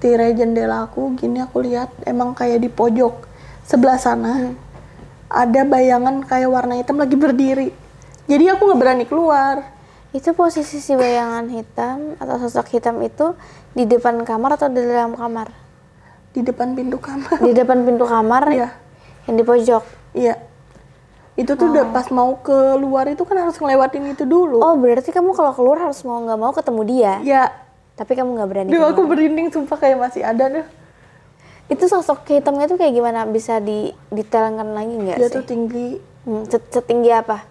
tirai jendela aku gini aku lihat emang kayak di pojok sebelah sana ada bayangan kayak warna hitam lagi berdiri. Jadi aku nggak berani keluar. Itu posisi si bayangan hitam atau sosok hitam itu di depan kamar atau di dalam kamar? di depan pintu kamar. Di depan pintu kamar? Iya. yang di pojok. iya. Itu tuh udah pas mau keluar itu kan harus ngelewatin itu dulu. Oh, berarti kamu kalau keluar harus mau nggak mau ketemu dia. ya Tapi kamu nggak berani. Duh, aku berinding sumpah kayak masih ada deh Itu sosok hitamnya tuh kayak gimana? Bisa di detailkan lagi nggak dia sih? tuh tinggi Hmm, set- setinggi apa?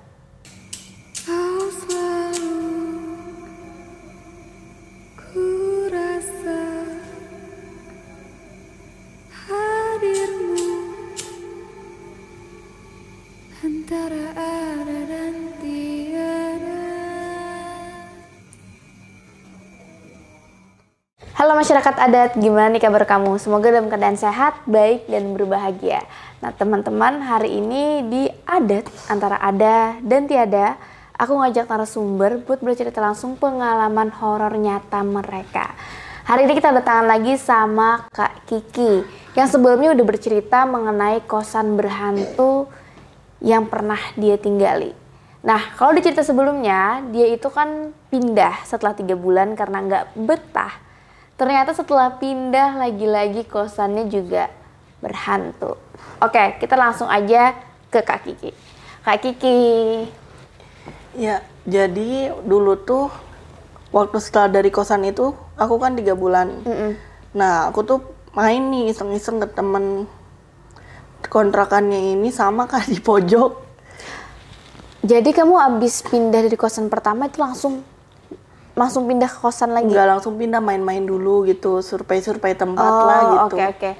Masyarakat adat, gimana nih kabar kamu? Semoga dalam keadaan sehat, baik, dan berbahagia. Nah teman-teman, hari ini di adat antara ada dan tiada, aku ngajak narasumber buat bercerita langsung pengalaman horor nyata mereka. Hari ini kita datangan lagi sama Kak Kiki, yang sebelumnya udah bercerita mengenai kosan berhantu yang pernah dia tinggali. Nah, kalau di cerita sebelumnya, dia itu kan pindah setelah tiga bulan karena nggak betah. Ternyata setelah pindah lagi-lagi kosannya juga berhantu. Oke, kita langsung aja ke Kak Kiki. Kak Kiki, ya jadi dulu tuh waktu setelah dari kosan itu aku kan tiga bulan. Nah aku tuh main nih iseng-iseng ke temen. Kontrakannya ini sama kan di pojok. Jadi kamu abis pindah dari kosan pertama itu langsung langsung pindah ke kosan lagi? nggak langsung pindah main-main dulu gitu survei-survei tempat oh, lah gitu oke oke.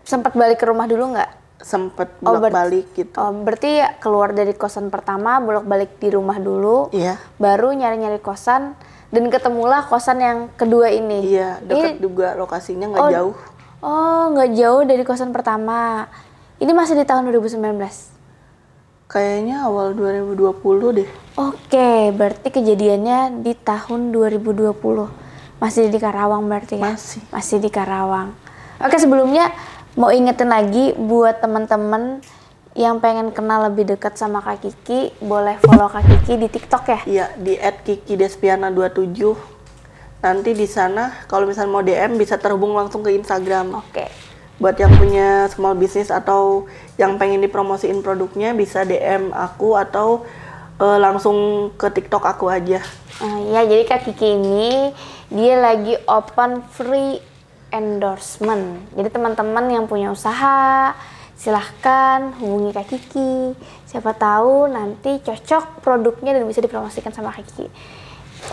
Sempat balik ke rumah dulu nggak? sempet Oh, bolak-balik gitu Oh, berarti ya keluar dari kosan pertama, bolak-balik di rumah dulu. iya baru nyari-nyari kosan dan ketemulah kosan yang kedua ini. iya deket Ini- juga lokasinya nggak oh, jauh Oh, nggak jauh dari kosan pertama. Ini masih di tahun 2019. Kayaknya awal 2020 deh Oke, berarti kejadiannya di tahun 2020. Masih di Karawang berarti ya? Masih. Masih di Karawang. Oke, sebelumnya mau ingetin lagi buat teman-teman yang pengen kenal lebih dekat sama Kak Kiki, boleh follow Kak Kiki di TikTok ya? Iya di @kikidespiana27. Nanti di sana kalau misalnya mau DM bisa terhubung langsung ke Instagram. Oke. Buat yang punya small business atau yang pengen dipromosiin produknya bisa DM aku atau eh, langsung ke TikTok aku aja. Ah, ya, jadi Kak Kiki ini dia lagi open free endorsement. Jadi teman-teman yang punya usaha, silahkan hubungi Kak Kiki. Siapa tahu nanti cocok produknya dan bisa dipromosikan sama Kak Kiki.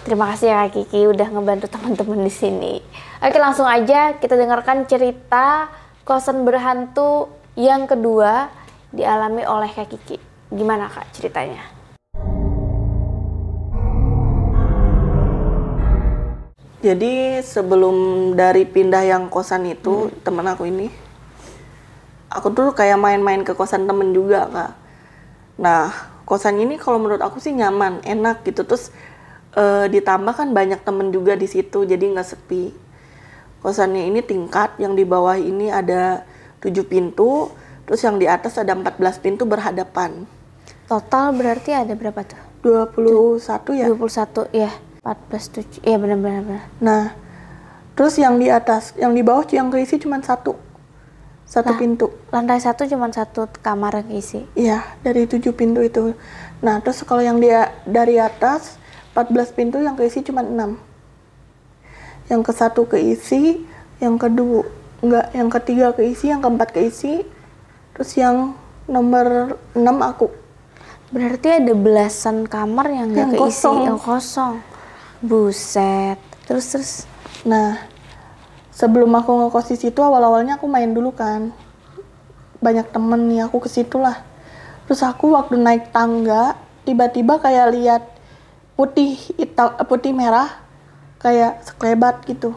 Terima kasih ya Kak Kiki udah ngebantu teman-teman di sini. Oke, langsung aja kita dengarkan cerita kosan berhantu yang kedua dialami oleh Kak Kiki. Gimana Kak ceritanya? Jadi sebelum dari pindah yang kosan itu temen aku ini, aku tuh kayak main-main ke kosan temen juga kak. Nah kosan ini kalau menurut aku sih nyaman, enak gitu. Terus eh, ditambah kan banyak temen juga di situ, jadi nggak sepi. Kosannya ini tingkat, yang di bawah ini ada 7 pintu, terus yang di atas ada 14 pintu berhadapan. Total berarti ada berapa tuh? 21 ya. 21 ya 14 7 iya benar-benar benar. Nah, terus yang di atas, yang di bawah yang keisi cuma satu, satu Nah. pintu. lantai satu cuma satu kamar yang isi Iya, dari tujuh pintu itu. Nah, terus kalau yang dia dari atas 14 pintu yang keisi cuma 6. Yang ke satu keisi, yang kedua enggak, yang ketiga keisi, yang keempat keisi. Terus yang nomor 6 aku. berarti ada belasan kamar yang nggak keisi kosong. yang kosong buset terus terus Nah, sebelum aku ngekos di situ awal-awalnya aku main dulu kan. Banyak temen nih aku ke situ lah. Terus aku waktu naik tangga tiba-tiba kayak lihat putih hitam eh, putih merah kayak sekelebat gitu.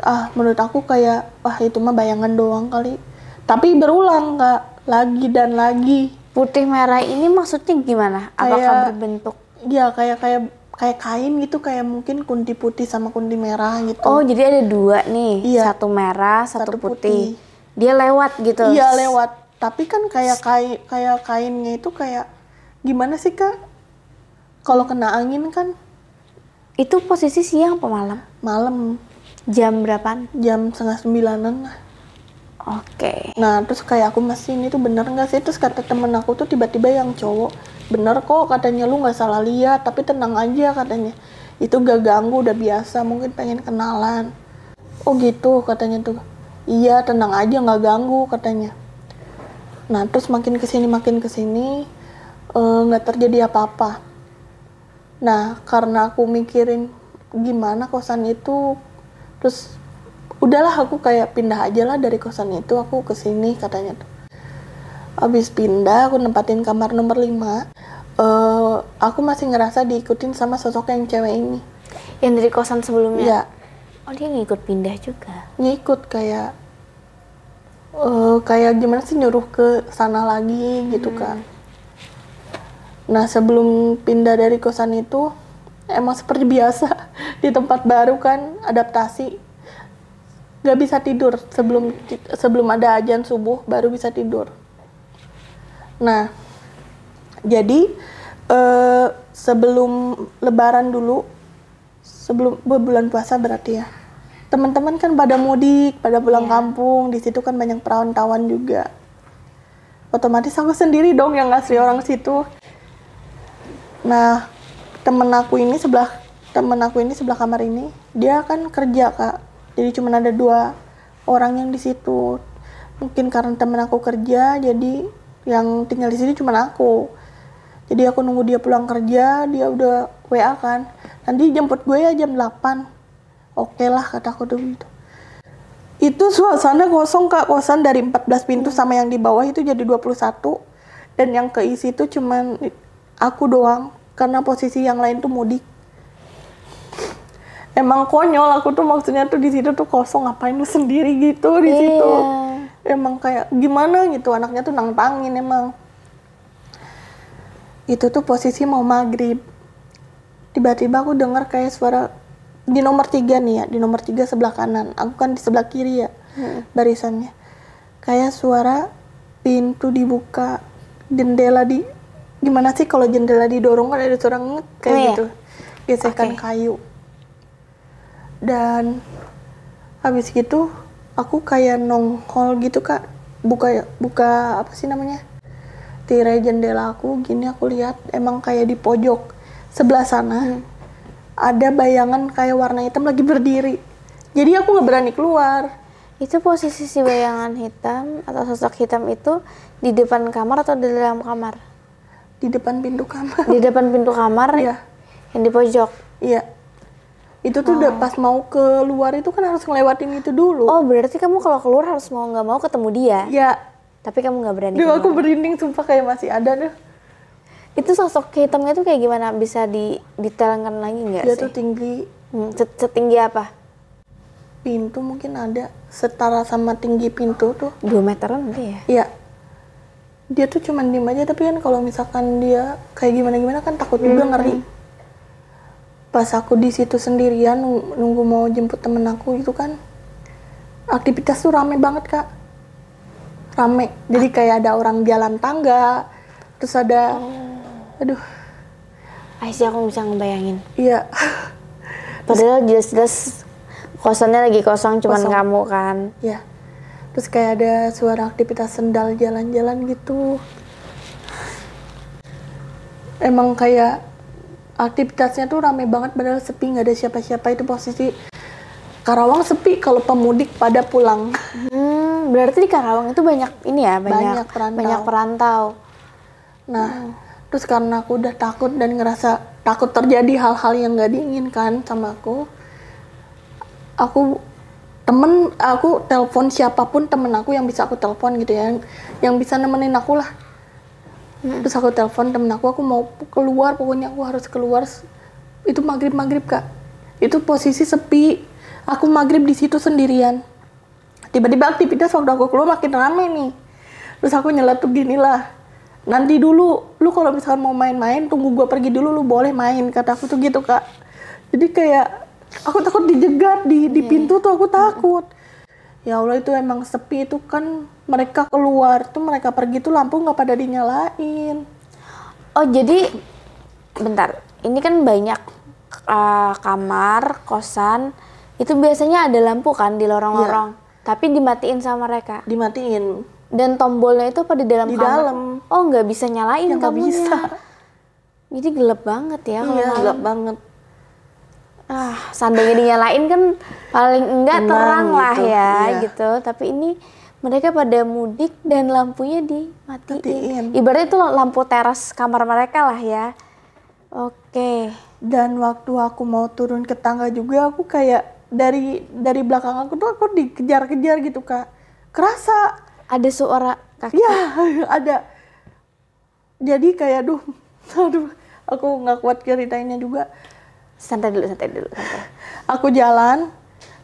Ah, menurut aku kayak wah itu mah bayangan doang kali. Tapi berulang nggak lagi dan lagi. putih merah ini maksudnya gimana apakah Kayak- berbentuk Iya kayak kayak kayak kain gitu kayak mungkin kunti putih sama kunti merah gitu. Oh, jadi ada dua nih. Iya. Satu merah, satu, Satu putih. putih. Dia lewat gitu. Iya lewat. Tapi kan kayak kain kayak kainnya itu kayak gimana sih kak? Kalau kena angin kan Itu posisi siang apa malam? malam Jam berapaan? jam setengah sembilanan lah. Oke. Nah terus kayak aku masih ini tuh bener nggak sih? Terus kata temen aku tuh tiba-tiba yang cowok bener kok katanya lu nggak salah lihat tapi tenang aja katanya itu gak ganggu udah biasa mungkin pengen kenalan oh gitu katanya tuh iya tenang aja nggak ganggu katanya nah terus makin ke sini makin ke sini eh, nggak terjadi apa-apa nah karena aku mikirin gimana kosan itu terus udahlah aku kayak pindah aja lah dari kosan itu aku ke sini katanya tuh. Abis pindah aku nempatin kamar nomor 5 eh aku masih ngerasa diikutin sama sosok yang cewek ini. Yang dari kosan sebelumnya? ya Oh, dia ngikut pindah juga. ngikut kayak eh kayak gimana sih nyuruh ke sana lagi gitu kan nah sebelum pindah dari kosan itu emang seperti biasa di tempat baru kan adaptasi. Gak bisa tidur sebelum sebelum ada ajan subuh baru bisa tidur. Nah jadi eh, sebelum lebaran dulu sebelum bulan puasa berarti ya teman-teman kan pada mudik pada pulang Iya. kampung di situ kan banyak perawan-tawan juga. Otomatis aku sendiri dong yang ngasih orang situ nah temen aku ini sebelah temen aku ini sebelah kamar ini dia kan kerja kak. Jadi cuma ada dua orang yang di situ. Mungkin karena temen aku kerja jadi yang tinggal di sini cuma aku. Jadi aku nunggu dia pulang kerja dia udah WA kan. Nanti jemput gue ya jam 8 oke lah kataku tuh gitu. Itu suasana kosong kak. Kosan dari 14 pintu sama yang di bawah itu jadi 21 dan yang keisi itu cuman aku doang karena posisi yang lain tuh mudik. Emang konyol aku tuh maksudnya tuh di situ tuh kosong ngapain lu sendiri gitu di situ? Iya. emang kayak gimana gitu anaknya tuh nantangin emang. Itu tuh posisi mau maghrib. Tiba-tiba aku dengar kayak suara di nomor tiga nih ya di nomor tiga sebelah kanan. Aku kan di sebelah kiri ya barisannya. Kayak suara pintu dibuka jendela di gimana sih kalau jendela didorong kan ada nget kayak Oh, iya. gitu. Gesekan Oke. kayu. Dan habis gitu aku kayak nongol gitu kak. Buka buka apa sih namanya tirai jendela aku. Gini aku lihat emang kayak di pojok sebelah sana ada bayangan kayak warna hitam lagi berdiri. Jadi aku nggak berani keluar. Itu posisi si bayangan hitam atau sosok hitam itu di depan kamar atau di dalam kamar? Di depan pintu kamar Di depan pintu kamar Iya. yang di pojok. iya itu tuh udah pas mau keluar itu kan harus ngelewatin itu dulu Oh, berarti kamu kalau keluar harus mau nggak mau ketemu dia. ya Tapi kamu nggak berani. Duh, aku berinding sumpah kayak masih ada deh Itu sosok hitamnya itu kayak gimana? Bisa didetailkan lagi nggak dia sih? tuh tinggi Hmm, set- setinggi apa? pintu mungkin ada setara sama tinggi pintu tuh Dua meteran nanti ya? Iya. Dia tuh cuman diem aja tapi kan kalau misalkan dia kayak gimana gimana kan takut juga ngeri. Pas aku di situ sendirian nung- nunggu mau jemput temen aku itu kan aktivitas tuh rame banget kak. Rame. Jadi kayak ada orang jalan tangga, terus ada, aduh, Ay sih aku bisa ngebayangin. iya. Padahal jelas-jelas kosannya lagi kosong, cuman Kosong. kamu kan. Ya. Terus kayak ada suara aktivitas sendal jalan-jalan gitu. Emang kayak aktivitasnya tuh rame banget padahal sepi nggak ada siapa-siapa itu posisi Karawang sepi kalau pemudik pada pulang. Hmm, berarti di Karawang itu banyak ini ya, banyak Banyak perantau. banyak perantau. Nah, terus karena aku udah takut dan ngerasa takut terjadi hal-hal yang nggak diinginkan sama aku, aku temen aku telepon siapa pun temen aku yang bisa aku telepon gitu ya, yang, yang bisa nemenin aku lah. Terus aku telepon temen aku, aku mau keluar, pokoknya aku harus keluar. Itu maghrib maghrib kak, itu posisi sepi. Aku maghrib di situ sendirian. Tiba-tiba aktivitas waktu aku keluar makin rame nih. Terus aku nyeletuk gini lah. nanti dulu lu kalau misalkan mau main-main tunggu gua pergi dulu lu boleh main kata aku tuh gitu kak jadi kayak aku takut dijegat di di pintu tuh aku takut. Ya Allah itu emang sepi itu kan mereka keluar tuh mereka pergi tuh lampu nggak pada dinyalain. Oh jadi bentar, ini kan banyak uh, kamar, kosan, itu biasanya ada lampu kan di lorong-lorong, tapi dimatiin sama mereka. dimatiin. Dan tombolnya itu apa di dalam Di kamar? dalam. Oh nggak bisa nyalain ya kamunya. bisa. Jadi gelap banget ya kalau iya gelap banget Ah, seandainya dinyalain kan paling enggak terang lah gitu, ya iya. gitu. Tapi ini mereka pada mudik dan lampunya dimatiin. Matiin. Ibaratnya itu lampu teras kamar mereka lah ya. Oke. dan waktu aku mau turun ke tangga juga aku kayak dari dari belakang aku tuh aku dikejar-kejar gitu kak kerasa Ada suara kaki. ya ada jadi kayak duh aduh aku nggak kuat ceritainnya juga Santai dulu, santai dulu. Santai. aku jalan.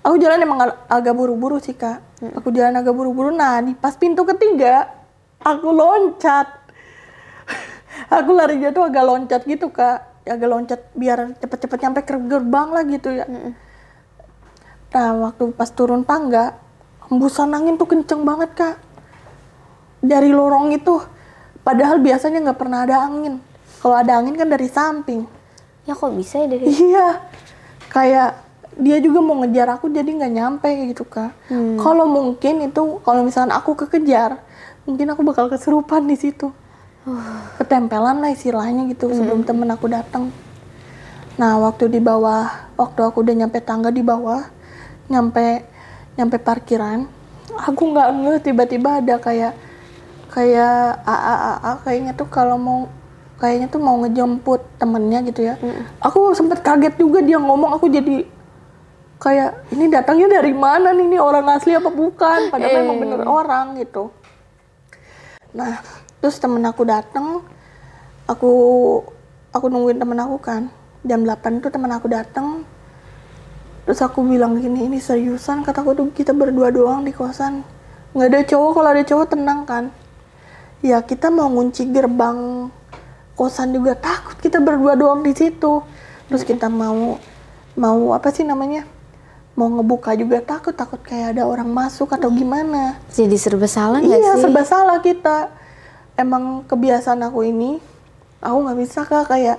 Aku jalan emang ag- agak buru-buru sih kak. Aku jalan agak buru-buru. Nah di pas pintu ketiga aku loncat. Aku larinya tuh agak loncat gitu kak. Agak loncat biar cepet-cepet nyampe ke gerbang lah gitu ya. Nah waktu pas turun tangga hembusan angin tuh kenceng banget kak. Dari lorong itu padahal biasanya nggak pernah ada angin. Kalau ada angin kan dari samping Ya kok bisa ya dari Iya, kayak dia juga mau ngejar aku jadi nggak nyampe gitu kak. Kalau mungkin itu kalau misalnya aku kekejar, mungkin aku bakal keserupan di situ. Ketempelan lah istilahnya gitu sebelum temen aku datang. Nah waktu di bawah, waktu aku udah nyampe tangga di bawah, nyampe nyampe parkiran, aku nggak ngeh tiba-tiba ada kayak kayak AA AA kayaknya tuh kalau mau kayaknya tuh mau ngejemput temennya gitu ya. Aku sempet kaget juga dia ngomong aku jadi kayak ini datangnya dari mana nih ini orang asli apa bukan? Padahal memang bener orang gitu. Nah, terus temen aku datang, aku aku nungguin temen aku kan. Jam 8 tuh temen aku datang. Terus aku bilang gini, ini seriusan kataku tuh kita berdua doang di kosan. Nggak ada cowok, kalau ada cowok tenang kan. Ya kita mau ngunci gerbang kosan juga takut kita berdua doang di situ. Terus kita mau mau apa sih namanya? Mau ngebuka juga takut, takut kayak ada orang masuk atau gimana. jadi serba salah nggak Iya, sih? serba salah kita. Emang kebiasaan aku ini, aku nggak bisa kak kayak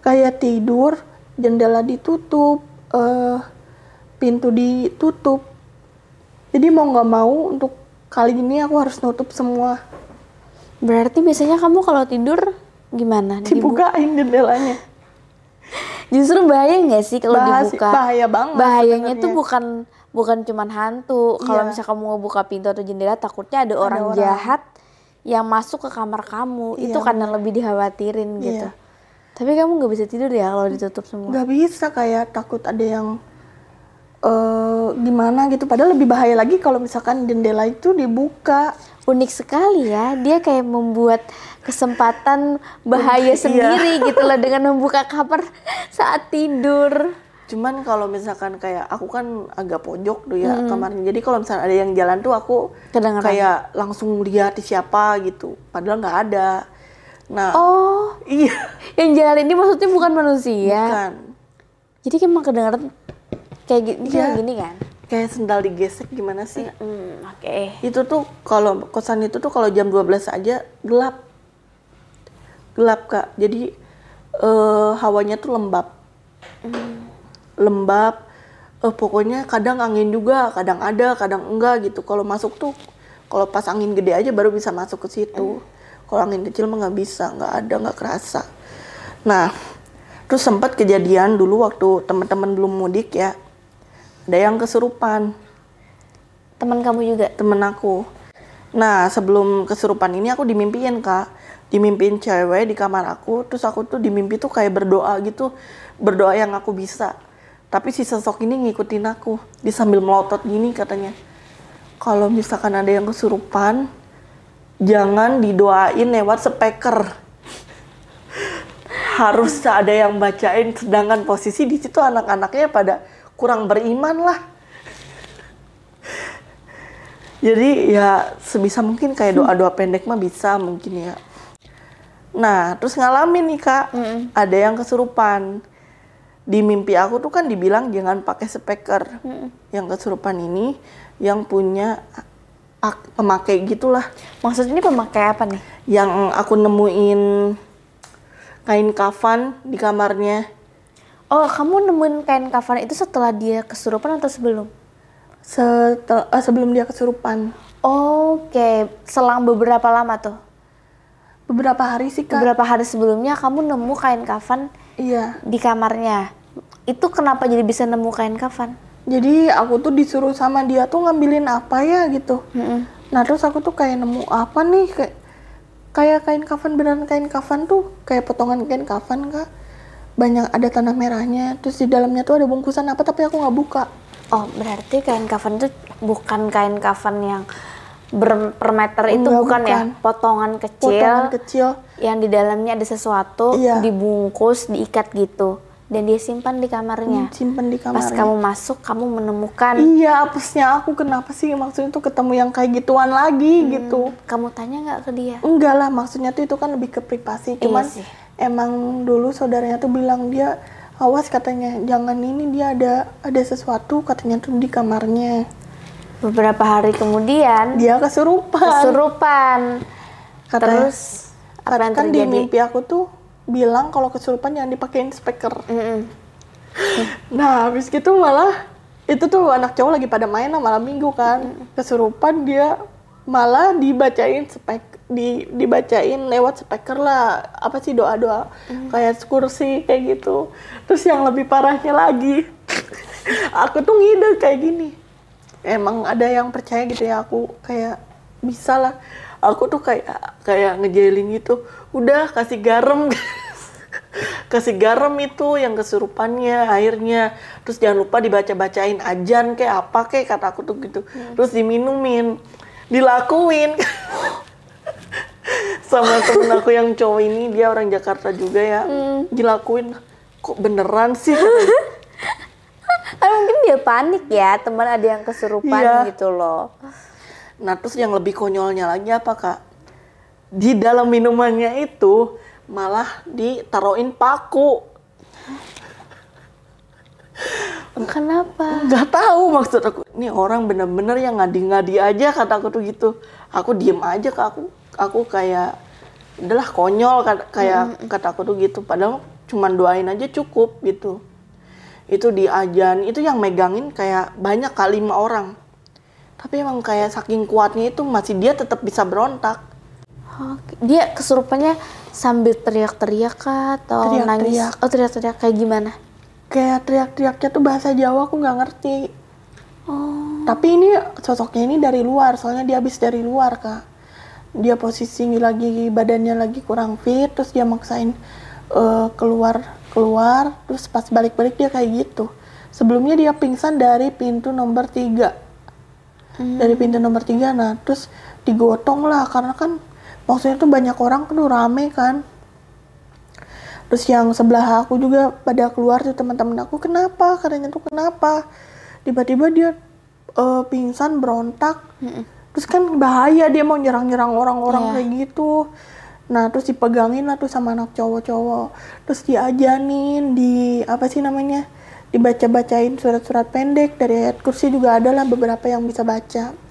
kayak tidur, jendela ditutup, eh pintu ditutup. Jadi mau nggak mau untuk kali ini aku harus nutup semua. Berarti biasanya kamu kalau tidur gimana? Dibuka. Dibukain jendelanya. Justru bahaya nggak sih kalau dibuka? bahaya banget Bahayanya tuh bukan bukan cuman hantu. Kalau Iya. misalnya kamu ngebuka pintu atau jendela, takutnya ada orang, orang. jahat yang masuk ke kamar kamu. Itu Iya, kan yang lebih dikhawatirin gitu. Iya. Tapi kamu nggak bisa tidur ya kalau ditutup semua. nggak bisa kayak takut ada yang eh gimana gitu. Padahal lebih bahaya lagi kalau misalkan jendela itu dibuka. Unik sekali ya, dia kayak membuat kesempatan bahaya Iya. sendiri gitu loh dengan membuka kamar saat tidur. Cuman kalau misalkan kayak aku kan agak pojok tuh ya kamarnya. Jadi kalau misalnya ada yang jalan tuh aku Kedengeran. kayak langsung lihat siapa gitu. Padahal nggak ada. Nah, Oh, iya. yang jalan ini maksudnya bukan manusia. Bukan. Jadi emang kedengeran kayak gini, Iya. gini kan? Kayak sendal digesek gimana sih? Hmm, oke. Itu tuh kalau kosan itu tuh kalau jam 12 aja gelap. Gelap, Kak. Jadi eh, hawanya tuh lembab. Lembab. Eh, pokoknya kadang angin juga, kadang ada, kadang enggak gitu. Kalau masuk tuh kalau pas angin gede aja baru bisa masuk ke situ. Kalau angin kecil mah nggak bisa, nggak ada, nggak kerasa. Nah, terus sempat kejadian dulu waktu teman-teman belum mudik ya. Ada yang kesurupan Teman kamu juga. temen aku. Nah sebelum kesurupan ini aku dimimpiin kak, dimimpiin cewek di kamar aku, terus aku tuh dimimpi tuh kayak berdoa gitu, berdoa yang aku bisa. Tapi si sosok ini ngikutin aku, dia sambil melotot gini katanya. Kalau misalkan ada yang kesurupan, jangan didoain lewat speaker. Harus ada yang bacain, sedangkan posisi di situ anak-anaknya pada kurang beriman lah. Jadi ya sebisa mungkin kayak doa-doa pendek mah bisa mungkin ya. Nah, terus ngalamin nih kak, ada yang kesurupan. Di mimpi aku tuh kan dibilang jangan pakai speaker. Yang kesurupan ini yang punya ak- pemakai gitulah. Maksudnya ini pemakai apa nih? Yang aku nemuin kain kafan di kamarnya. Oh, kamu nemuin kain kafan itu setelah dia kesurupan atau sebelum? Setel, eh, sebelum dia kesurupan. Oke, selang beberapa lama tuh. Beberapa hari sih kak. Beberapa hari sebelumnya kamu nemu kain kafan Iya. di kamarnya. Itu kenapa jadi bisa nemu kain kafan? Jadi aku tuh disuruh sama dia tuh ngambilin apa ya gitu. Nah terus aku tuh kayak nemu apa nih kayak kayak kain kafan beneran kain kafan tuh kayak potongan kain kafan kak. Banyak ada tanah merahnya. Terus di dalamnya tuh ada bungkusan apa tapi aku nggak buka. Oh, berarti kain kafan itu bukan kain kafan yang ber per meter itu Enggak, bukan, ya? bukan. Potongan kecil Potongan kecil. yang di dalamnya ada sesuatu Iya. dibungkus, diikat gitu. Dan dia simpan di kamarnya. Simpen di kamar. Pas kamu masuk, kamu menemukan. Iya apesnya aku kenapa sih maksudnya tuh ketemu yang kayak gituan lagi Hmm. gitu. Kamu tanya nggak ke dia? Enggak lah, maksudnya tuh itu kan lebih ke privasi. Iya Cuman sih. emang dulu saudaranya tuh bilang dia awas katanya jangan ini dia ada ada sesuatu katanya tuh di kamarnya. Beberapa hari kemudian Dia kesurupan. kesurupan. Katanya- Terus apa yang kan di terjadi? mimpi aku tuh bilang kalau kesurupan jangan dipakein speaker. Mm-mm. Nah, habis gitu malah itu tuh anak cowok lagi pada main lah malam minggu kan. Kesurupan dia malah dibacain spek di dibacain lewat speaker lah apa sih doa-doa kayak kursi kayak gitu. Terus yang lebih parahnya lagi aku tuh ngide kayak gini. Emang ada yang percaya gitu ya aku kayak bisa lah. Aku tuh kayak kayak ngejelin gitu. Udah kasih garam. Kasih garam itu yang kesurupannya airnya. Terus jangan lupa dibaca-bacain ajan kayak apa kayak kata aku tuh gitu. Terus diminumin dilakuin. Sama temen aku yang cowok ini dia orang Jakarta juga ya. Dilakuin. Kok beneran sih Ah, mungkin dia panik ya, teman ada yang kesurupan Iya. gitu loh. Nah terus yang lebih konyolnya lagi apa kak? Di dalam minumannya itu malah ditaruhin paku. Kenapa? Nggak tahu maksud aku. Ini orang bener-bener yang ngadi-ngadi aja kata aku tuh gitu. Aku diem aja kak aku. Aku kayak udahlah konyol kata- kayak kata aku tuh gitu. Padahal cuman doain aja cukup gitu. Itu di ajan itu yang megangin kayak banyak kali lima orang. Tapi emang kayak saking kuatnya itu masih dia tetap bisa berontak. Dia kesurupannya sambil teriak-teriak kah atau nangis? Teriak-teriak. Oh teriak-teriak kayak gimana? kayak teriak-teriaknya tuh bahasa Jawa aku nggak ngerti. Oh. Tapi ini sosoknya ini dari luar, soalnya dia habis dari luar kak. Dia posisi lagi badannya lagi kurang fit, terus dia maksain eh, keluar keluar, terus pas balik-balik dia kayak gitu. Sebelumnya dia pingsan dari pintu nomor tiga, dari pintu nomor tiga, nah terus digotong lah karena kan maksudnya tuh banyak orang kan rame kan. Terus yang sebelah aku juga pada keluar tuh teman-teman aku kenapa? Katanya tuh kenapa? Tiba-tiba dia eh, pingsan berontak. Terus kan bahaya dia mau nyerang-nyerang orang-orang Iya. kayak gitu nah terus dipegangin lah tuh sama anak cowok-cowok terus diajanin di apa sih namanya dibaca-bacain surat-surat pendek dari ayat kursi juga ada lah beberapa yang bisa baca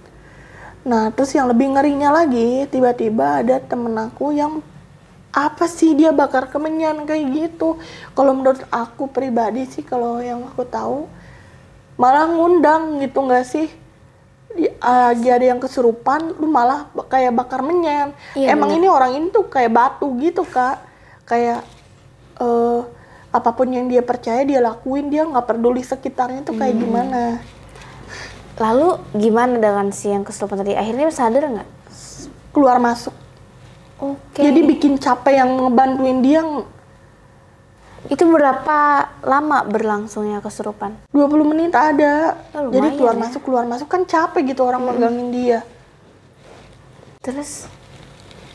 Nah, terus yang lebih ngerinya lagi, tiba-tiba ada temen aku yang apa sih dia bakar kemenyan kayak gitu. Kalau menurut aku pribadi sih, kalau yang aku tahu, malah ngundang gitu nggak sih? Di- Lagi ada yang kesurupan, lu malah kayak bakar menyan. Iya, Emang bener. ini orang ini tuh kayak batu gitu kak, kayak eh apa pun yang dia percaya dia lakuin, dia nggak peduli sekitarnya tuh Hmm. kayak gimana. Lalu gimana dengan si yang kesurupan tadi? Akhirnya sadar nggak? Keluar masuk. Oke. Jadi bikin capek yang ngebantuin dia itu berapa lama berlangsungnya kesurupan? 20 menit ada. Oh, Jadi keluar ya. masuk keluar masuk kan capek gitu orang megangin dia. Terus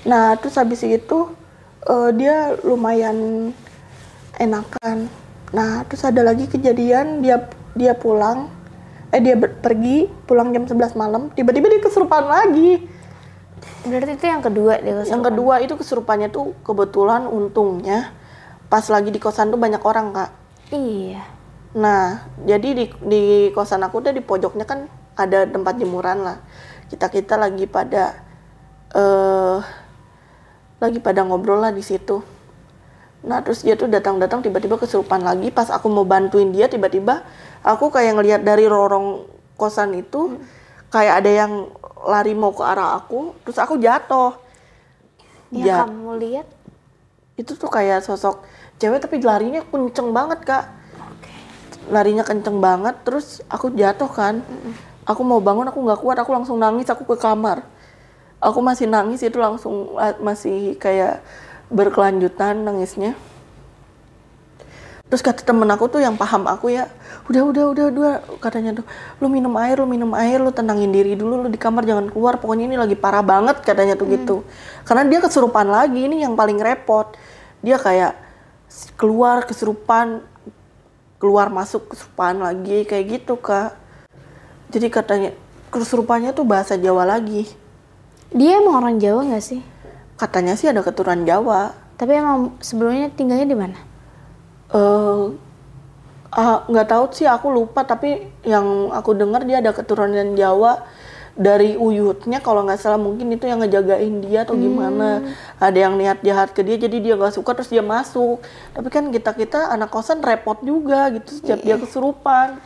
Nah, terus habis itu eh, dia lumayan enakan. Nah, terus ada lagi kejadian dia dia pulang eh dia pergi pulang jam 11 malam, tiba-tiba dia kesurupan lagi. Berarti itu yang kedua deh kesurupan. Yang kedua itu kesurupannya tuh kebetulan untungnya pas lagi di kosan tuh banyak orang kak. Iya. Nah jadi di, di kosan aku tuh di pojoknya kan ada tempat jemuran lah. Kita kita lagi pada eh lagi pada ngobrol lah di situ. Nah terus dia tuh datang-datang tiba-tiba kesurupan lagi. Pas aku mau bantuin dia tiba-tiba aku kayak ngelihat dari lorong kosan itu kayak ada yang lari mau ke arah aku. Terus aku jatuh. Yang Ja- kamu lihat itu tuh kayak sosok cewek tapi larinya kenceng banget kak. Larinya kenceng banget terus aku jatuh kan. Aku mau bangun aku nggak kuat aku langsung nangis aku ke kamar. Aku masih nangis itu langsung masih kayak berkelanjutan nangisnya. Terus kata temen aku tuh yang paham aku ya udah udah udah udah katanya tuh. Lu minum air lu minum air lu tenangin diri dulu lu di kamar jangan keluar pokoknya ini lagi parah banget katanya tuh gitu. Karena dia kesurupan lagi ini yang paling repot. Dia kayak keluar kesurupan keluar masuk kesurupan lagi kayak gitu kak. Jadi katanya kesurupannya tuh bahasa Jawa lagi. Dia emang orang Jawa nggak sih? katanya sih ada keturunan Jawa. Tapi emang sebelumnya tinggalnya di mana? eh ah, nggak tahu sih aku lupa. Tapi yang aku dengar dia ada keturunan Jawa dari uyutnya kalau nggak salah mungkin itu yang ngejagain dia atau gimana ada yang niat jahat ke dia jadi dia nggak suka terus dia masuk tapi kan kita kita anak kosan repot juga gitu setiap dia kesurupan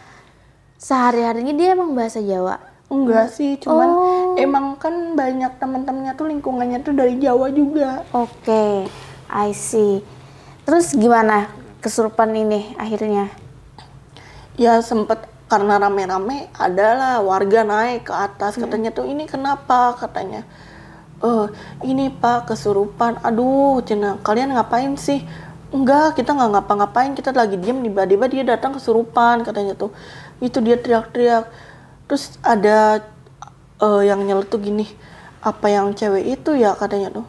Sehari-harinya dia emang bahasa Jawa. enggak sih cuman Oh. emang kan banyak teman-temannya tuh lingkungannya tuh dari Jawa juga Oke, I see. Terus gimana kesurupan ini akhirnya? ya sempet karena rame-rame adalah warga naik ke atas. Katanya tuh ini kenapa? Katanya eh ini pak kesurupan. Aduh cina kalian ngapain sih? Enggak kita nggak ngapa-ngapain kita lagi diem tiba-tiba dia datang kesurupan katanya tuh. Itu dia teriak-teriak. Terus ada eh, yang nyeletuk gini apa yang cewek itu ya? katanya tuh.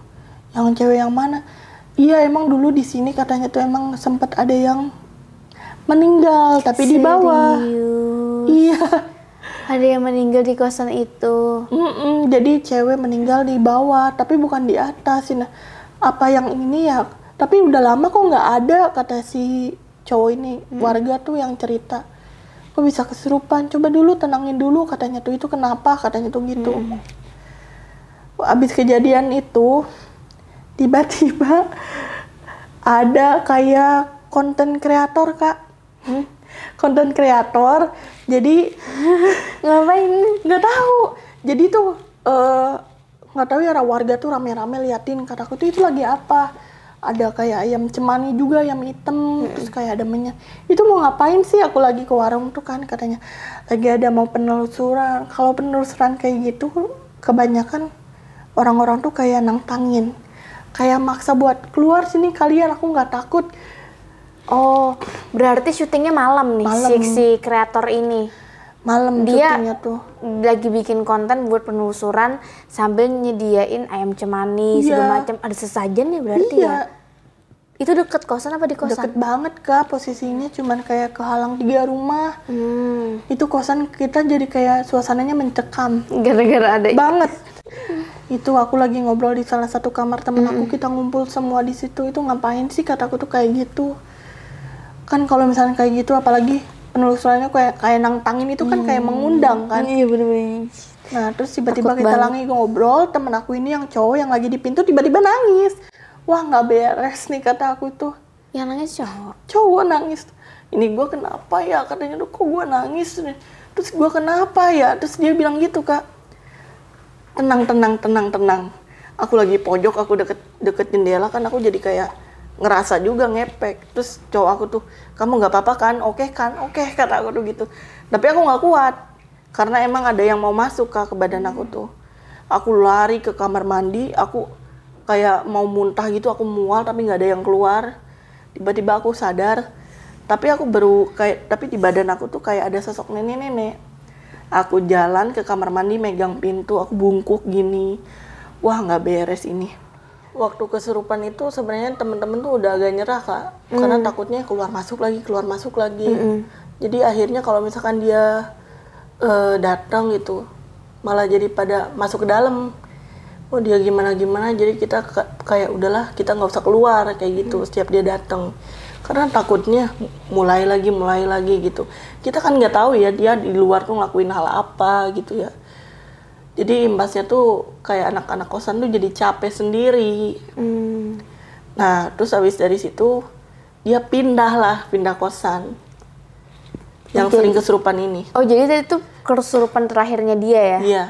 Yang cewek yang mana? Iya emang dulu di sini katanya tuh emang sempat ada yang meninggal tapi di bawah Iya. Ada yang meninggal di kosan itu. Mm-mm, jadi cewek meninggal di bawah tapi bukan di atas. Nah apa yang ini ya? Tapi udah lama kok nggak ada kata si cowok ini. Warga tuh yang cerita. Kok bisa kesurupan coba dulu tenangin dulu katanya tuh. Itu kenapa? Katanya tuh gitu. Abis kejadian itu tiba-tiba ada kayak konten kreator kak. Konten kreator jadi Ngapain? nggak tahu. Jadi tuh eh, nggak tahu ya warga tuh rame-rame liatin. Kataku tuh itu lagi apa? Ada kayak ayam cemani juga ayam hitam terus kayak ada minyak. Itu mau ngapain sih? Aku lagi ke warung tuh kan katanya. Lagi ada mau penelusuran. Kalau penelusuran kayak gitu kebanyakan orang-orang tuh kayak nantangin. Kayak maksa buat keluar sini kalian aku nggak takut Oh, berarti syutingnya malam nih Malam. si si kreator ini. malam Dia tuh lagi bikin konten buat penelusuran sambil nyediain ayam cemani Iya. segala macam. Ada sesajen ya berarti iya ya? Itu deket kosan apa di kosan? deket banget kak posisinya cuman kayak kehalang tiga rumah Hmm, itu kosan kita jadi kayak suasananya mencekam gara-gara ada banget itu aku lagi ngobrol di salah satu kamar temen aku kita ngumpul semua di situ itu ngapain sih kataku tuh kayak gitu kan kalau misalnya kayak gitu apalagi penelusurannya kayak kayak nantangin itu kan kayak mengundang kan. Iya bener-bener. nah terus tiba-tiba Takut kita banget. lagi ngobrol temen aku ini yang cowok yang lagi di pintu tiba-tiba nangis. Wah nggak beres nih kata aku tuh. Yang nangis cowok. cowok nangis. Ini gue kenapa ya? Katanya tuh kok gue nangis terus gue kenapa ya? Terus dia bilang gitu kak. Tenang tenang tenang tenang. Aku lagi pojok aku deket deket jendela kan aku jadi kayak ngerasa juga ngepek. Terus cowok aku tuh kamu nggak apa-apa kan? Oke kan oke kata aku tuh gitu. Tapi aku nggak kuat karena emang ada yang mau masuk kak ke badan aku tuh. Aku lari ke kamar mandi aku kayak mau muntah gitu aku mual tapi nggak ada yang keluar. Tiba-tiba aku sadar tapi aku baru kayak tapi di badan aku tuh kayak ada sosok nenek-nenek. Aku jalan ke kamar mandi megang pintu aku bungkuk gini. Wah nggak beres ini waktu kesurupan itu sebenarnya temen-temen tuh udah agak nyerah kak. Karena takutnya keluar masuk lagi keluar masuk lagi. Jadi akhirnya kalau misalkan dia eh, datang gitu malah jadi pada masuk ke dalam. Oh dia gimana gimana? Jadi kita ka- kayak udahlah kita nggak usah keluar kayak gitu setiap dia datang. Karena takutnya mulai lagi mulai lagi gitu. Kita kan nggak tahu ya dia di luar tuh ngelakuin hal apa gitu ya jadi imbasnya tuh kayak anak-anak kosan tuh jadi capek sendiri Hmm. nah terus habis dari situ dia pindah lah pindah kosan yang Oke. sering kesurupan ini Oh jadi tadi itu kesurupan terakhirnya dia ya? iya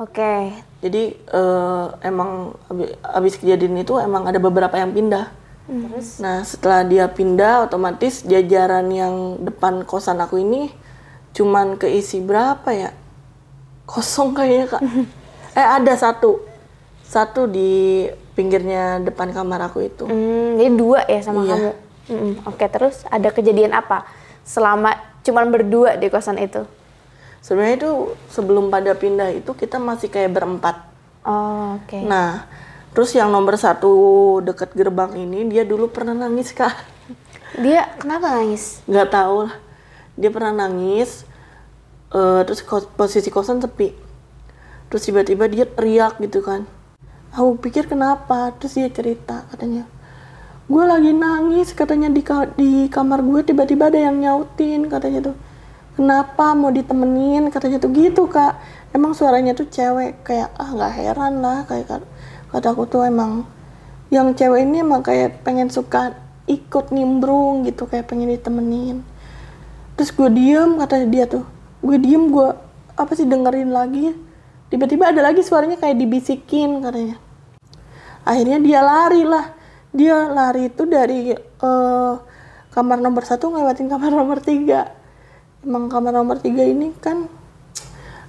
Oke. Jadi eh, emang abi- abis kejadian itu emang ada beberapa yang pindah. Terus? Nah setelah dia pindah, otomatis jajaran yang depan kosan aku ini cuman keisi berapa ya? Kosong kayaknya kak. eh ada satu, satu di pinggirnya depan kamar aku itu. Hmm, jadi dua ya sama Iya. kamu. Mm-mm. Oke terus ada kejadian apa selama cuman berdua di kosan itu? Sebenarnya itu sebelum pada pindah itu kita masih kayak berempat. Oh, oke. Nah terus yang nomor satu deket gerbang ini dia dulu pernah nangis kak. Dia kenapa nangis? nggak tahu lah dia pernah nangis eh, terus posisi kosan sepi. Terus tiba-tiba dia teriak gitu kan. Aku pikir kenapa? Terus dia cerita katanya gue lagi nangis katanya di ka- di kamar gue tiba-tiba ada yang nyautin katanya tuh. Kenapa mau ditemenin? katanya tuh gitu kak. Emang suaranya tuh cewek kayak ah nggak heran lah kayak kat- kata aku tuh emang yang cewek ini emang kayak pengen suka ikut nimbrung gitu kayak pengen ditemenin. Terus gue diem kata dia tuh gue diem gue apa sih dengerin lagi? Tiba-tiba ada lagi suaranya kayak dibisikin katanya. Akhirnya dia lari lah. Dia lari itu dari eh, kamar nomor satu ngelewatin kamar nomor tiga. Emang kamar nomor tiga ini kan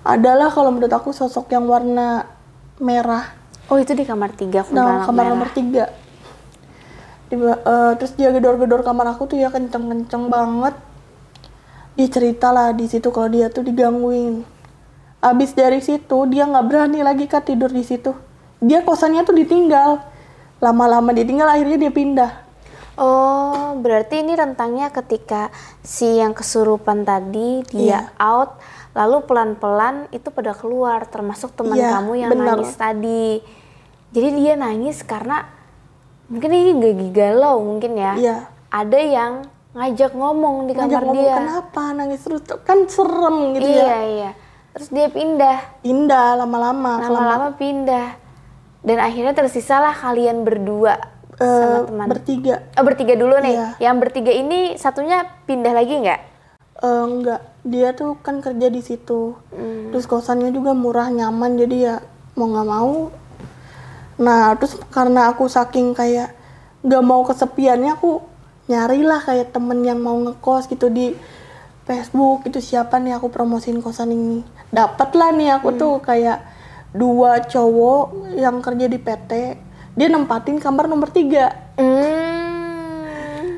adalah kalau menurut aku sosok yang warna merah. Oh itu di kamar tiga nah, kamar merah. nomor tiga. Di- eh, terus dia gedor-gedor kamar aku tuh ya kenceng-kenceng banget dia cerita lah di situ kalau dia tuh digangguin abis dari situ dia nggak berani lagi kak tidur di situ dia kosannya tuh ditinggal lama-lama ditinggal akhirnya dia pindah Oh berarti ini rentangnya ketika si yang kesurupan tadi dia Iya. out, lalu pelan-pelan itu pada keluar, termasuk teman Iya, kamu yang bener. nangis tadi. Jadi dia nangis karena mungkin ini gak galau mungkin ya. Iya. Ada yang ngajak ngomong di ngajak kamar ngomong dia. kenapa nangis terus kan serem gitu iya ya iya. Terus dia pindah, indah lama-lama lama-lama pindah. Dan akhirnya tersisalah kalian berdua eh, sama teman. bertiga Oh bertiga dulu nih. Iya. Yang bertiga ini satunya pindah lagi nggak? Eh, enggak dia tuh kan kerja di situ Hmm. terus kosannya juga murah nyaman jadi ya mau nggak mau nah terus karena aku saking kayak nggak mau kesepiannya aku nyarilah kayak temen yang mau ngekos gitu di Facebook itu siapa nih aku promosiin kosan ini dapet lah nih aku tuh kayak dua cowok yang kerja di PT dia nempatin kamar nomor tiga Hmm.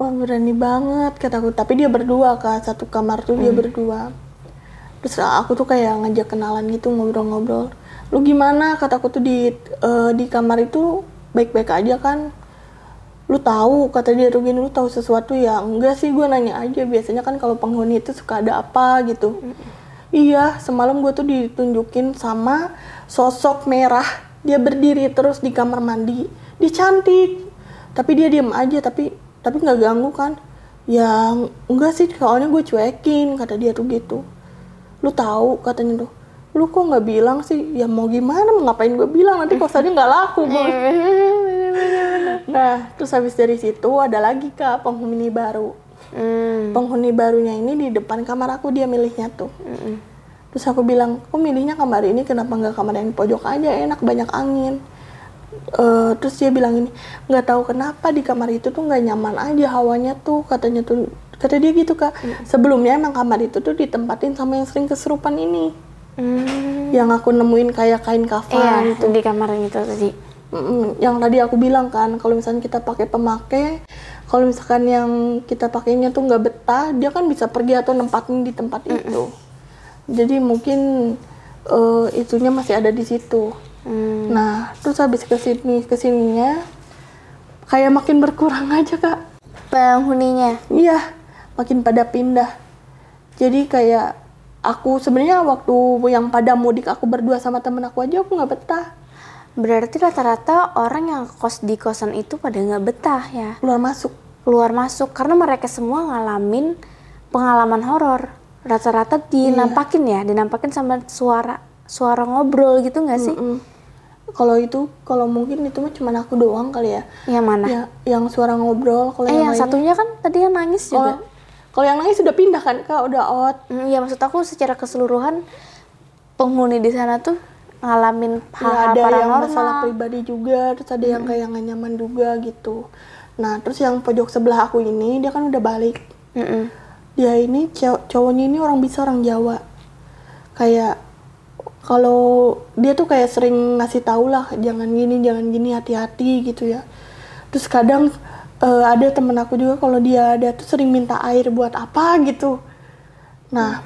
Wah berani banget kataku. Tapi dia berdua kak, satu kamar tuh dia berdua. Terus aku tuh kayak ngajak kenalan gitu ngobrol-ngobrol. Lu gimana? Kataku tuh di eh, di kamar itu baik-baik aja kan? Lu tahu kata dia gini, lu tahu sesuatu ya? Enggak sih, gue nanya aja. Biasanya kan kalau penghuni itu suka ada apa gitu. Iya, semalam gue tuh ditunjukin sama sosok merah. Dia berdiri terus di kamar mandi. Dia cantik, tapi dia diam aja. Tapi tapi nggak ganggu kan? Ya enggak sih, soalnya gue cuekin kata dia tuh gitu. Lu tahu katanya tuh. Lu kok nggak bilang sih? Ya mau gimana? Mau ngapain gue bilang? Nanti kosannya nggak laku. Nah, terus habis dari situ ada lagi kak penghuni baru Hmm. penghuni barunya ini di depan kamar aku dia milihnya tuh. Terus aku bilang, kok milihnya kamar ini kenapa nggak kamar yang pojok aja enak banyak angin. Eh, terus dia bilang ini nggak tahu kenapa di kamar itu tuh nggak nyaman aja hawanya tuh katanya tuh kata dia gitu kak. Sebelumnya emang kamar itu tuh ditempatin sama yang sering kesurupan ini. Hmm. Yang aku nemuin kayak kain Iya, kafan itu. di kamar itu tadi. Mm, yang tadi aku bilang kan kalau misalnya kita pakai pemakai kalau misalkan yang kita pakainya tuh nggak betah dia kan bisa pergi atau nempatin di tempat itu. Jadi mungkin eh, itunya masih ada di situ. Hmm. nah terus habis ke sini ke sininya kayak makin berkurang aja kak. Penghuninya. iya makin pada pindah. Jadi kayak aku sebenarnya waktu yang pada mudik aku berdua sama temen aku aja aku nggak betah Berarti rata-rata orang yang kos di kosan itu pada nggak betah ya, keluar masuk keluar masuk karena mereka semua ngalamin pengalaman horor. Rata-rata dinampakin ya, dinampakin sama suara suara ngobrol gitu nggak sih? Mm. kalau itu kalau mungkin itu mah cuma aku doang kali ya Yang mana? ya yang suara ngobrol kalau eh yang lainnya- satunya kan tadi yang nangis kalau juga. kalau yang nangis sudah pindah kan kak udah out Hmm, ya maksud aku secara keseluruhan penghuni di sana tuh ngalamin Ya, hal-hal ada yang masalah pribadi juga, terus ada yang kayak nggak nyaman juga gitu. Nah, terus yang pojok sebelah aku ini dia kan udah balik. Mm-mm. Dia ini cow- cowoknya ini orang bisa orang Jawa. Kayak kalau dia tuh kayak sering ngasih tahu lah jangan gini jangan gini hati-hati gitu ya. Terus kadang eh, ada temen aku juga kalau dia ada tuh sering minta air buat apa gitu. Nah,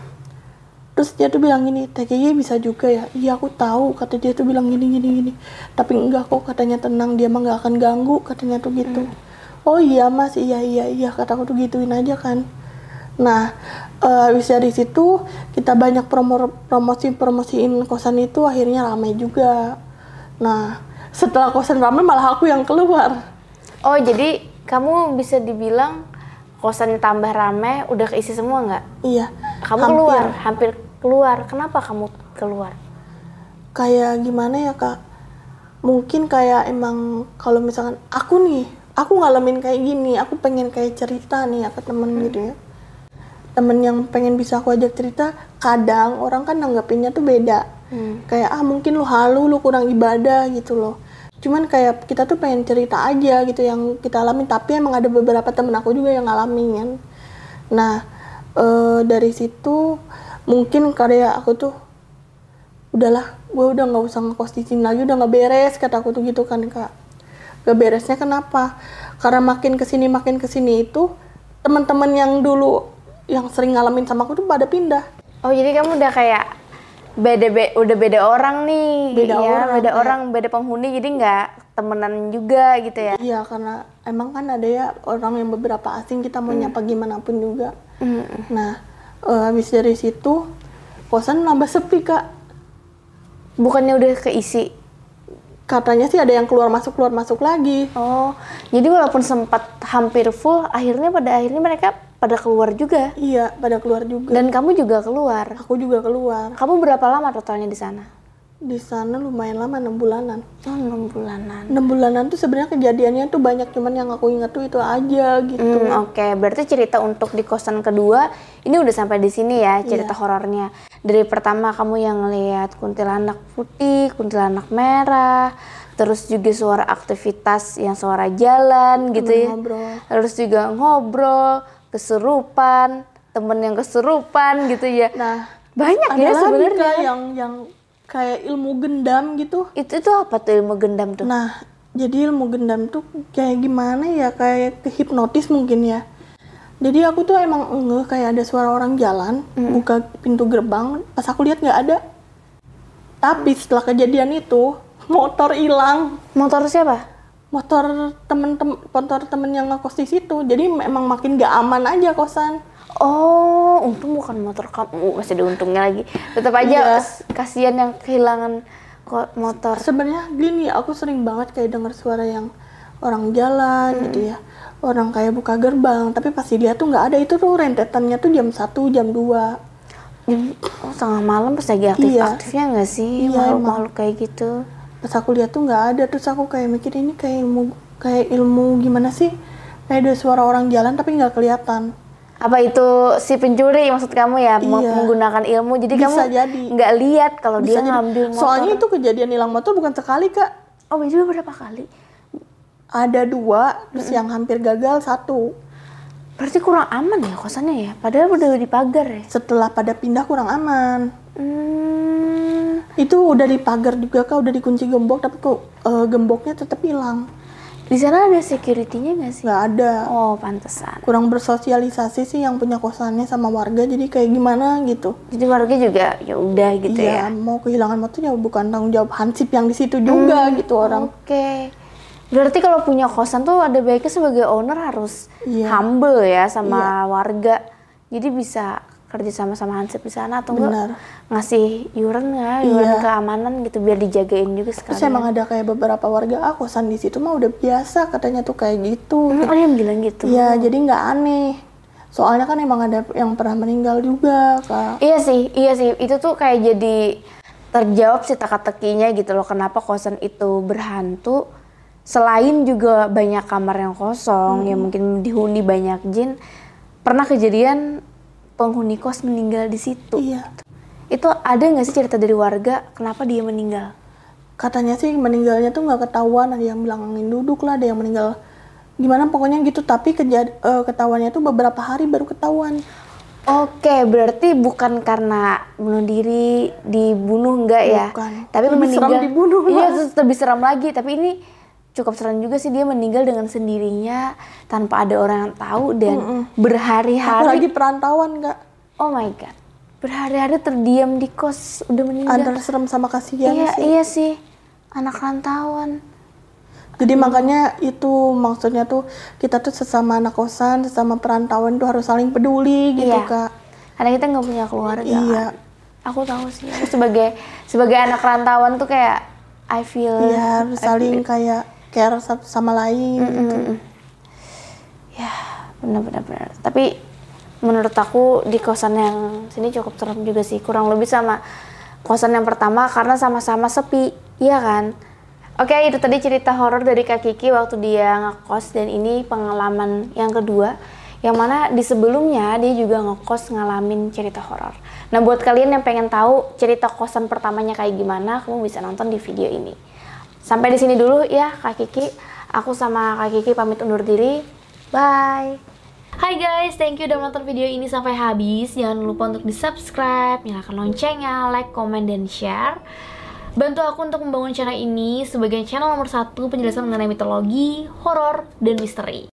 terus dia tuh bilang gini, TKY bisa juga ya? Iya aku tahu, kata dia tuh bilang gini gini gini. Tapi enggak kok katanya tenang, dia mah nggak akan ganggu, katanya tuh gitu. Oh iya mas, iya iya iya, kata aku tuh gituin aja kan. Nah, eh, habis dari situ kita banyak promo promosi promosiin kosan itu akhirnya ramai juga. Nah, setelah kosan ramai malah aku yang keluar. Oh jadi kamu bisa dibilang kosan tambah rame udah keisi semua nggak? Iya. Kamu hampir. keluar, hampir keluar. Kenapa kamu keluar? kayak gimana ya kak? Mungkin kayak emang kalau misalkan aku nih aku ngalamin kayak gini aku pengen kayak cerita nih ya ke temen gitu ya. Temen yang pengen bisa aku ajak cerita kadang orang kan nanggapinnya tuh beda. Kayak ah mungkin lu halu lu kurang ibadah gitu loh. Cuman kayak kita tuh pengen cerita aja gitu yang kita alamin tapi emang ada beberapa temen aku juga yang ngalamin kan. Nah eh, dari situ mungkin karya aku tuh udahlah gue udah nggak usah ngekos di sini lagi udah nggak beres kata aku tuh gitu kan kak. Gak beresnya kenapa? Karena makin ke sini makin ke sini itu teman-teman yang dulu yang sering ngalamin sama aku tuh pada pindah. Oh jadi kamu udah kayak beda be- udah beda orang nih, Beda ya, orang, beda ya. orang, beda penghuni jadi nggak temenan juga gitu ya? iya karena emang kan ada ya orang yang beberapa asing kita mau nyapa gimana pun juga. Nah eh, habis dari situ kosan nambah sepi kak Bukannya udah keisi? katanya sih ada yang keluar masuk keluar masuk lagi Oh, jadi walaupun sempat hampir full, akhirnya pada akhirnya mereka pada keluar juga. iya pada keluar juga Dan kamu juga keluar. aku juga keluar Kamu berapa lama totalnya di sana? Di sana lumayan lama enam bulanan Oh, enam bulanan. enam bulanan tuh sebenarnya kejadiannya tuh banyak cuman yang aku ingat tuh itu aja gitu Hmm, Oke, berarti cerita untuk di kosan kedua ini udah sampai di sini ya cerita Iya. horornya. Dari pertama kamu yang ngelihat kuntilanak putih, kuntilanak merah, terus juga suara aktivitas yang suara jalan gitu ya. ngobrol. Terus juga ngobrol, kesurupan, temen yang kesurupan gitu ya. nah Banyak ada ya sebenarnya. Yang yang kayak ilmu gendam gitu. Itu tuh apa tuh ilmu gendam tuh? nah jadi ilmu gendam tuh kayak gimana ya? Kayak kehipnotis mungkin ya. Jadi aku tuh emang ngeh kayak ada suara orang jalan buka pintu gerbang pas aku lihat nggak ada. Tapi setelah kejadian itu motor hilang. Motor siapa? Motor temen-temen motor temen yang ngekos di situ jadi memang makin gak aman aja kosan Oh, untung bukan motor kamu. Masih ada untungnya lagi. Tetap aja Iya. s- kasihan yang kehilangan kok motor. sebenarnya gini aku sering banget kayak dengar suara yang orang jalan gitu ya orang kayak buka gerbang tapi pas dilihat tuh nggak ada itu tuh rentetannya tuh jam 1 jam 2 Jam oh, tengah malam pas lagi aktif-aktifnya nggak sih Iya, makhluk-makhluk kayak gitu? Pas aku lihat tuh nggak ada terus aku kayak mikir ini kayak ilmu kayak ilmu gimana sih kayak ada suara orang jalan tapi nggak kelihatan Apa itu si pencuri maksud kamu ya Iya. menggunakan ilmu jadi Bisa kamu jadi. nggak lihat kalau dia Bisa jadi. ngambil motor. soalnya itu kejadian hilang motor bukan sekali kak oh itu berapa kali? ada dua terus yang hampir gagal satu Berarti kurang aman ya kosannya ya? Padahal udah dipagar ya. setelah pada pindah kurang aman Hmm. itu udah dipagar juga kak udah dikunci gembok tapi kok eh, gemboknya tetap hilang Di sana ada security-nya nggak sih? nggak ada Oh, pantesan. kurang bersosialisasi sih yang punya kosannya sama warga jadi kayak gimana gitu Jadi warga juga ya udah gitu iya ya. mau kehilangan motor ya bukan tanggung jawab hansip yang di situ juga Hmm. gitu orang Oke. Berarti kalau punya kosan tuh ada baiknya sebagai owner harus Iya. humble ya sama warga. Jadi bisa kerja sama sama Hansip di sana atau enggak ngasih yuran nggak yuran Iya. keamanan gitu biar dijagain juga sekalian. Terus emang ada kayak beberapa warga ah kosan di situ mah udah biasa katanya tuh kayak gitu. Hmm, ada yang bilang gitu. Iya, jadi nggak aneh. Soalnya kan emang ada yang pernah meninggal juga, Kak. Iya sih, iya sih. Itu tuh kayak jadi terjawab sih teka-tekinya gitu loh. Kenapa kosan itu berhantu? Selain juga banyak kamar yang kosong, yang mungkin dihuni banyak jin. Pernah kejadian penghuni kos meninggal di situ. Iya. Itu ada nggak sih cerita dari warga kenapa dia meninggal? Katanya sih meninggalnya tuh nggak ketahuan, ada yang bilang angin duduk lah, ada yang meninggal gimana pokoknya gitu. Tapi kejad eh, ketahuannya tuh beberapa hari baru ketahuan. Oke, berarti bukan karena bunuh diri, dibunuh enggak ya? Bukan. Tapi Lebih meninggal. seram dibunuh, Iya, terus lebih seram lagi. Tapi ini cukup serem juga sih dia meninggal dengan sendirinya tanpa ada orang yang tahu dan berhari-hari. Apalagi perantauan, Kak. Oh my god, berhari-hari terdiam di kos udah meninggal. Antara serem sama kasihan iya, sih. iya sih, anak rantauan. Jadi makanya itu maksudnya tuh kita tuh sesama anak kosan, sesama perantauan tuh harus saling peduli gitu, Iya. Kak. Karena kita nggak punya keluarga. Iya. Aku tahu sih. Aku sebagai sebagai anak rantauan tuh kayak I feel. Iya, harus saling kayak care satu sama lain gitu. Ya, benar-benar benar. Tapi menurut aku di kosan yang sini cukup serem juga sih. Kurang lebih sama kosan yang pertama karena sama-sama sepi, iya kan? Oke, itu tadi cerita horor dari Kak Kiki waktu dia ngekos dan ini pengalaman yang kedua. Yang mana di sebelumnya dia juga ngekos ngalamin cerita horor. Nah, buat kalian yang pengen tahu cerita kosan pertamanya kayak gimana, kamu bisa nonton di video ini. Sampai di sini dulu ya Kak Kiki. Aku sama Kak Kiki pamit undur diri. Bye. Hai guys, thank you udah menonton video ini sampai habis. Jangan lupa untuk di-subscribe, nyalakan loncengnya, like, komen, dan share. Bantu aku untuk membangun channel ini sebagai channel nomor satu penjelasan mengenai mitologi, horor, dan misteri.